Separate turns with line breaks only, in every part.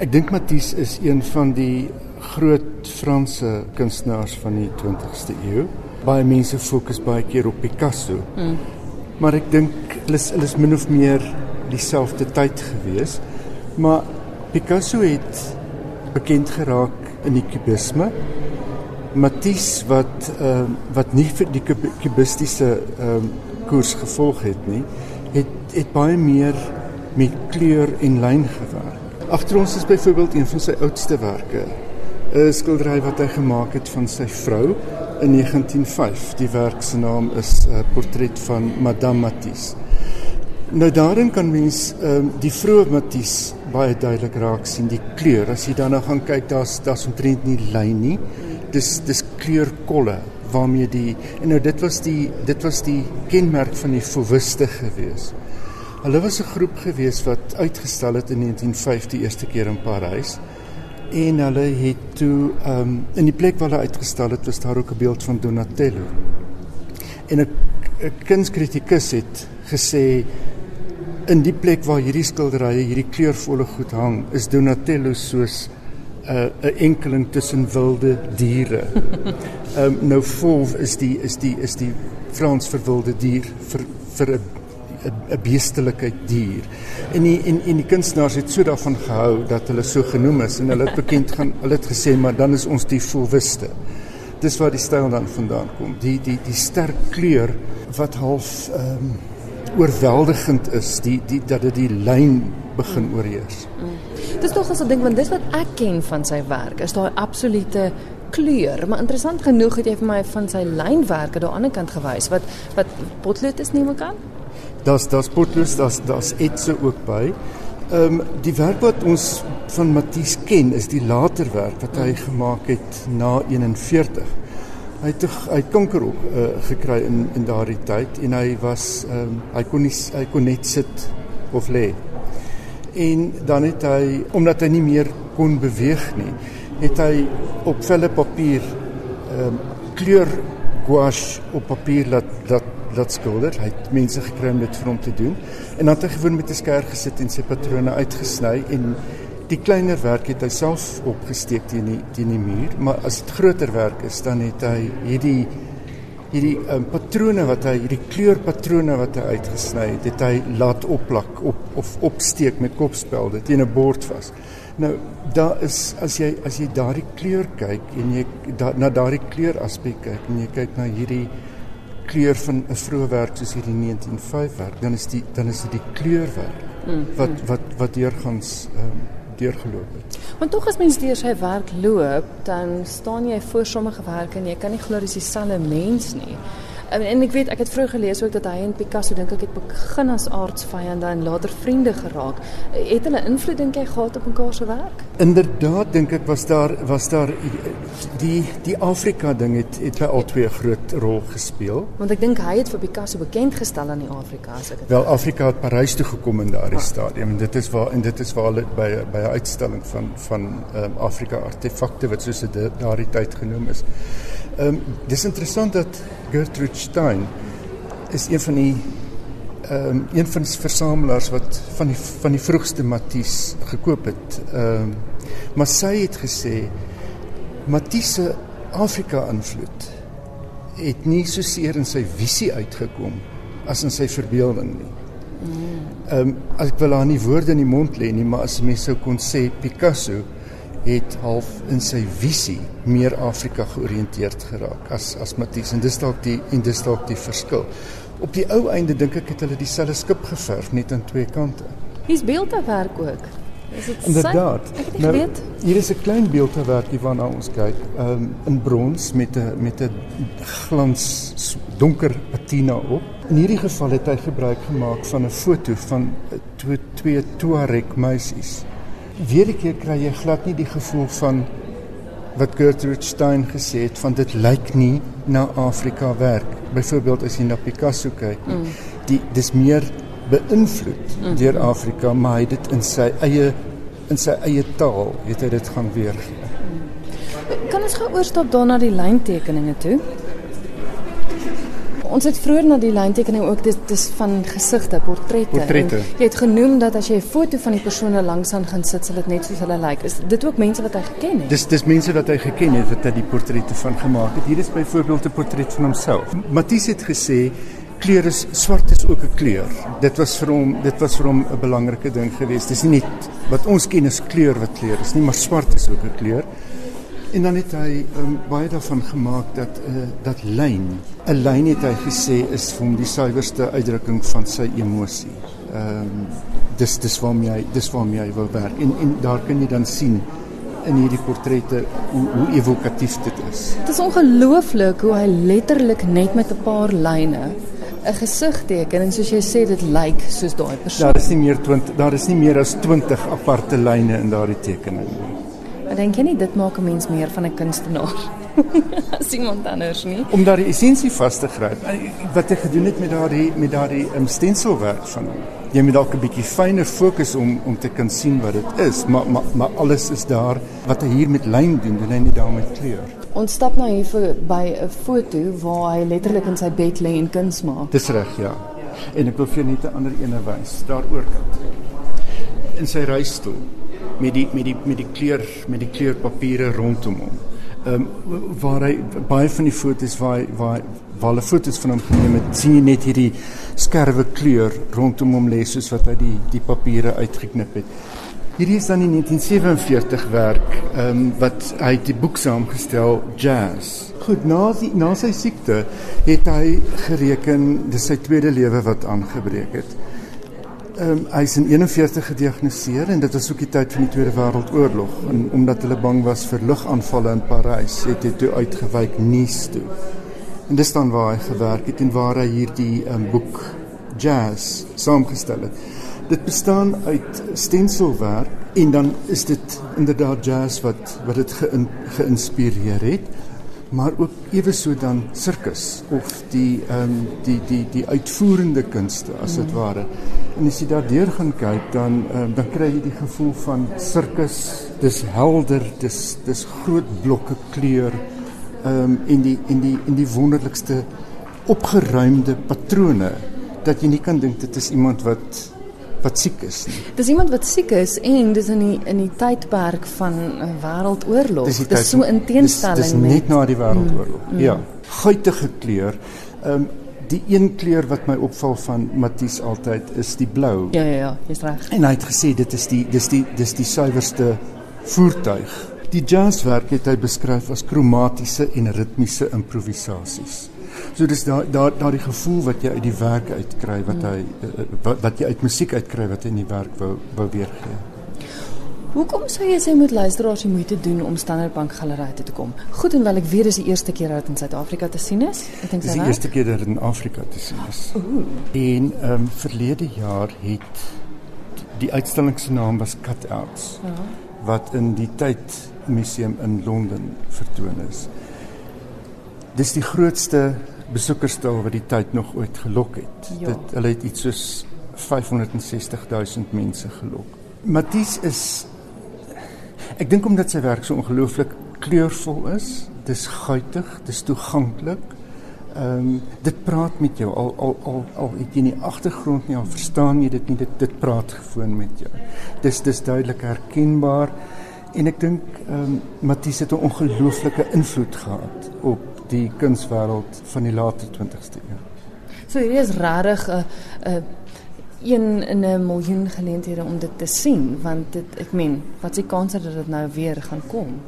Ek dink Matisse is een van die groot Franse kunstenaars van die 20ste eeu. Baie mense fokus baie keer op Picasso. Mm. Maar ek dink hulle is hulle is min of meer dieselfde tyd gewees. Maar Picasso het bekend geraak in die kubisme. Matisse wat ehm uh, wat nie vir die kubistiese ehm uh, koers gevolg het nie, het het baie meer met kleur en lyn gewerk. Agter ons is byvoorbeeld een van sy oudste werke, 'n skildery wat hy gemaak het van sy vrou in 1905. Die werk se naam is 'n uh, portret van Madame Matisse. Nou daarin kan mens ehm um, die vroeë Matisse baie duidelik raak sien die kleur. As jy daarna gaan kyk, daar's daar's omtrent nie lyn nie. Dis dis kleurkolle waarmee die en nou dit was die dit was die kenmerk van die fauwiste gewees. Hulle was 'n groep gewees wat uitgestel het in 1905 die eerste keer in Parys. En hulle het toe um, in die plek waar hulle uitgestel het, was daar ook 'n beeld van Donatello. En 'n kunskritikus het gesê in die plek waar hierdie skilderye, hierdie kleurvolle goed hang, is Donatello soos 'n uh, 'n enkeling tussen wilde diere. Ehm um, nou volf is die is die is die Frans vir wilde dier vir vir 'n 'n beestelike dier. En die en en die kunstenaars het so daarvan gehou dat hulle so genoem is en hulle het bekend gaan hulle het gesê maar dan is ons die volwiste. Dis waar die styl dan vandaan kom. Die die die sterk kleur wat half ehm um, oorweldigend is, die die dat dit die lyn begin oorheers. Mm.
Dis tog as 'n ding want dis wat ek ken van sy werk, is daai absolute kleur, maar interessant genoeg het jy vir my van sy lynwerke daan die ander kant gewys wat wat potlood is nie mekaar.
Das das potlood, das das etse ook by. Ehm um, die werk wat ons van Matisse ken is die later werk wat hy gemaak het na 41. Hy het hy kanker op uh, gekry in in daardie tyd en hy was ehm um, hy kon nie hy kon net sit of lê en dan het hy omdat hy nie meer kon beweeg nie, het hy op velle papier ehm um, kleur gouache op papier laat laat laat skilder. Hy het mense gekry om dit vir hom te doen. En dan het hy gewoon met 'n skerp gesit en sy patrone uitgesny en die kleiner werk het hy self opgesteek teen die teen die muur, maar as dit groter werk is, dan het hy hierdie hierdie um, patrone wat hy hierdie kleurpatrone wat hy uitgesny het, het hy laat opplak op of opsteek met kopspelde teen 'n bord vas. Nou daar is as jy as jy daardie kleur kyk en jy da, na daardie kleur aspek kyk en jy kyk na hierdie kleur van 'n vroeë werk soos hierdie 1905 werk, dan is die dan is dit die kleurwerk mm, wat mm. wat wat deurgangs ehm um, deurgeloop het.
Want tog as mens deur sy werk loop, dan staan jy voor sommige werke en jy kan nie glo dis dieselfde mens nie. En, en ek weet ek het vroeër gelees ook dat hy en Picasso dink ek het begin as aardsvyande en later vriende geraak. Het hulle invloed dink jy gehad op mekaar se werk?
Inderdaad dink ek was daar was daar die die Afrika ding het het by al twee groot rol gespeel.
Want ek dink hy het vir Picasso bekend gestel aan die Afrika as ek
dit Wel Afrika het Parys toe gekom in daardie ah. stadium en dit is waar en dit is waar hulle by by 'n uitstalling van van um, Afrika artefakte wat soos dit daardie tyd genoem is. Ehm um, dis interessant dat Gertrude Stein is een van die ehm um, een van die versamelaars wat van die van die vroegste Matisse gekoop het. Ehm um, maar sy het gesê Matisse Afrika invloed het nie so seer in sy visie uitgekom as in sy verbeelding nie. Ehm um, ek wil haar nie woorde in die mond lê nie, maar as mense sou kon sê Picasso het half in sy visie meer Afrika georiënteerd geraak as as Matisse en dis dalk die en dis dalk die verskil. Op die ou einde dink ek het hulle dieselfde skip geverf net aan twee kante.
Hier's beeldewerk ook. Is dit
Inderdaad. Nou, hier is 'n klein beeldewerk waarna ons kyk, um, in brons met 'n met 'n glans donker patina op. In hierdie geval het hy gebruik gemaak van 'n foto van twee twee Tuareg meisies weer 'n keer kry jy glad nie die gevoel van wat Gertrude Stein gesê het van dit lyk nie na Afrika werk. Byvoorbeeld as jy na Picasso kyk, mm. die dis meer beïnvloed mm. deur Afrika, maar hy dit in sy eie in sy eie taal het hy dit gaan weergee.
Kan ons gou oorstap dan na die lyntekeninge toe? Ons het vroeër na die lyntekening ook dis dis van gesigte, portrette.
Portrette.
En Jy het genoem dat as jy 'n foto van die persone langs aan gaan sit, sal dit net soos hulle lyk. Like. Is dit ook mense wat hy geken het?
Dis dis mense wat hy geken het wat hy die portrette van gemaak het. Hier is byvoorbeeld 'n portret van homself. Matisse het gesê kleur is swart is ook 'n kleur. Dit was vir hom dit was vir hom 'n belangrike ding geweest. Dis nie net wat ons ken as kleur wat kleur is nie, maar swart is ook 'n kleur. En dan het hy um, baie daarvan gemaak dat uh, dat lyn, 'n lyn het hy gesê is vir hom die suiwerste uitdrukking van sy emosie. Ehm um, dis dis waarmee hy dis waarmee hy wou werk. En en daar kan jy dan sien in hierdie portrette hoe hoe evokatief dit is.
Dit is ongelooflik hoe hy letterlik net met 'n paar lyne 'n gesig teken en soos jy sê dit lyk soos daai persoon.
Daar is nie meer 20 daar is nie meer as 20 aparte lyne in daardie tekening nie.
Maar dink jy nie dit maak 'n mens meer van 'n kunstenaar as iemand anders nie?
Om daardie essensie vas te gryp. Wat hy gedoen het met daardie met daardie um, stenselwerk van hom. Jy moet dalk 'n bietjie fyner fokus om om te kan sien wat dit is, maar maar maar alles is daar wat hy hier met lyn doen, doen hy nie daar met kleur.
Ons stap nou hier vir by 'n foto waar hy letterlik in sy bed lê en kuns maak.
Dis reg, ja. En ek wil vir net 'n ander ene wys, daar oorkant. In sy reistool met die met die met die kleur met die kleurpapiere rondom hom. Ehm um, waar hy baie van die fotos waar hy waar hy, waar hulle fotos van hom geneem het, sien jy net hierdie skerwe kleur rondom hom lê soos wat hy die die papiere uitgeknip het. Hierdie is dan die 1947 werk ehm um, wat hy die boek saamgestel Jazz. Goed, na die, na sy siekte het hy gereken dis sy tweede lewe wat aangebreek het. Ehm um, hy is in 41 gediagnoseer en dit was ook die tyd van die Tweede Wêreldoorlog en omdat hulle bang was vir lugaanvalle in Parys, het hy toe uitgewyk Nice toe. En dis dan waar hy gewerk het en waar hy hierdie um, boek Jazz saamgestel het. Dit bestaan uit stenselwerk en dan is dit inderdaad jazz wat wat dit geïn, geïnspireer het maar ook ewe so dan sirkus of die ehm um, die die die uitvoerende kunste as dit ware. En as jy daardeur gaan kyk dan um, dan kry jy die gevoel van sirkus. Dis helder, dis dis groot blokke kleur ehm um, in die in die in die wonderlikste opgeruimde patrone dat jy nie kan dink dit is iemand wat wat siek is nie.
Dis iemand wat siek is en dis in die in die tydperk van 'n wêreldoorlog. Dis, dis so in teenstelling
dis, dis net na die wêreldoorlog. Mm, mm. Ja, guitige kleur. Ehm um, die een kleur wat my opval van Matisse altyd is die blou.
Ja ja ja, jy's reg.
En hy het gesê dit is die dis die dis die suiwerste voertuig. Die jazzwerk het hy beskryf as kromatiese en ritmiese improvisasies. So dis daar daar daardie gevoel wat jy uit die werk uitkry wat hy eh, wat, wat jy uit musiek uitkry wat hy in die werk wou wou weergee.
Hoekom sou jy sê moet luisteraars die moeite doen om Standard Bank Galery toe te kom? Goed en wel ek weet dis die eerste keer dat dit in Suid-Afrika te sien is. Ek dink
dis die eerste keer dat dit in Afrika te sien is. Ooh. En ehm um, verlede jaar het die uitstalling se naam was Cutouts. Ja. Wat in die tyd museum in Londen vertoon is. Dis die grootste besoekersstal wat die tyd nog ooit gelok het. Ja. Dit hulle het iets soos 560 000 mense gelok. Matisse is ek dink omdat sy werk so ongelooflik kleurvol is, dis guitig, dis toeganklik. Ehm um, dit praat met jou al al al al het jy nie agtergrond nie, al verstaan jy dit nie, dit dit praat gewoon met jou. Dis dis duidelik herkenbaar en ek dink ehm um, Matisse het 'n ongelooflike invloed gehad op die kunswêreld van die late 20ste eeu.
So hier is regtig 'n 'n een in 'n miljoen geleenthede om dit te sien want dit ek meen wat se kans dat dit nou weer gaan kom.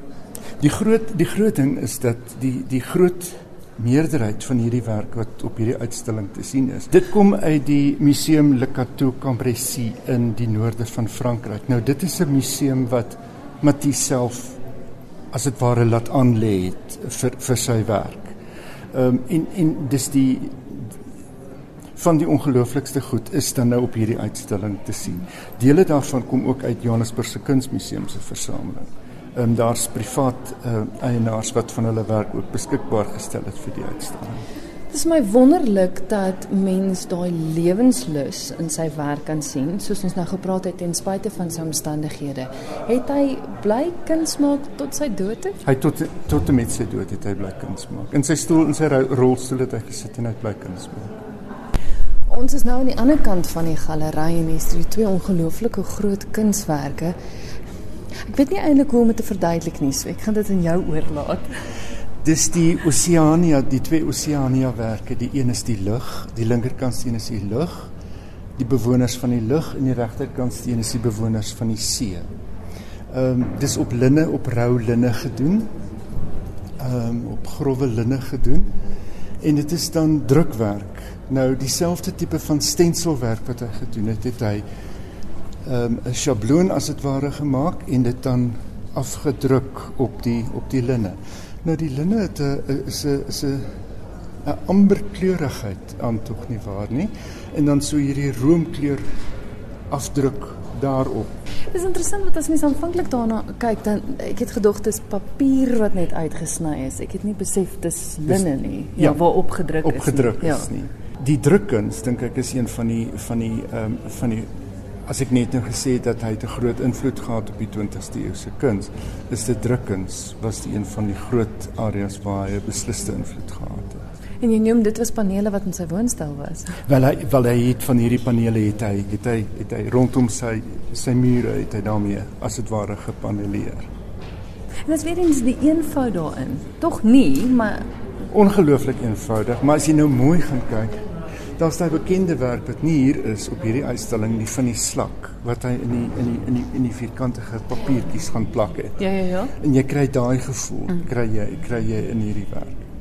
Die groot die groot ding is dat die die groot meerderheid van hierdie werk wat op hierdie uitstalling te sien is. Dit kom uit die Museum Le Cateau Cambrésis in die noorde van Frankryk. Nou dit is 'n museum wat Matisse self as dit ware laat aanlê het vir vir sy werk. Ehm um, en en dis die van die ongelooflikste goed is dan nou op hierdie uitstalling te sien. Dele daarvan kom ook uit Johannesburg se Kunsmuseum se versameling. Ehm um, daar's privaat uh, eienaars wat van hulle werk ook beskikbaar gestel het vir die uitstalling.
Dit is my wonderlik dat mens daai lewenslus in sy werk kan sien, soos ons nou gepraat het ten spyte van sy omstandighede. Het hy bly kuns maak tot sy dood?
Hy tot tot en met sy dood het hy bly kuns maak. In sy stoel in sy rolstoel het hy gesit en hy bly kuns maak.
Ons is nou aan die ander kant van die galery en hier is die twee ongelooflike groot kunswerke. Ek weet nie eintlik hoe om dit te verduidelik nie, so ek gaan dit aan jou oorlaat.
Dis die Oceania, die twee Oceania werke. Die een is die lug, die linkerkant steen is die lug, die bewoners van die lug en die regterkant steen is die bewoners van die see. Ehm um, dis op linne op rou linne gedoen. Ehm um, op grouwe linne gedoen. En dit is dan drukwerk. Nou dieselfde tipe van stenselwerk wat hy gedoen het, het hy ehm um, 'n sjabloon as dit ware gemaak en dit dan afgedruk op die op die linne. Nou die linne het 'n is 'n is 'n 'n amberkleurigheid aan tog nie waar nie. En dan so hierdie roomkleur afdruk daarop.
Dit is interessant want as mens aanvanklik daarna kyk dan ek het gedog dit is papier wat net uitgesny is. Ek het nie besef dis linne nie. Ja, ja waar opgedruk
is. Opgedruk is nie. Die drukkuns dink ek is een van die van die ehm um, van die as ek net nou gesê het dat hy 'n groot invloed gehad op die 20ste eeu se kuns, is dit drukkens was die een van die groot areas waar hy 'n besliste invloed gehad het.
En jy noem dit was panele wat in sy woonstel was.
Wel hy wel hy het van hierdie panele het hy het hy het hy rondom sy sy mure het hy daarmee as dit ware gepaneleer.
En dit is weer eens die eenvoud daarin. Tog nie, maar
ongelooflik eenvoudig, maar as jy nou mooi gaan kyk, daar's daai bekende werk wat nie hier is op hierdie uitstalling nie van die slak wat hy in die in die in die in die vierkantige papiertjies gaan plak het.
Ja ja ja.
En jy kry daai gevoel, mm. kry jy kry jy in hierdie werk.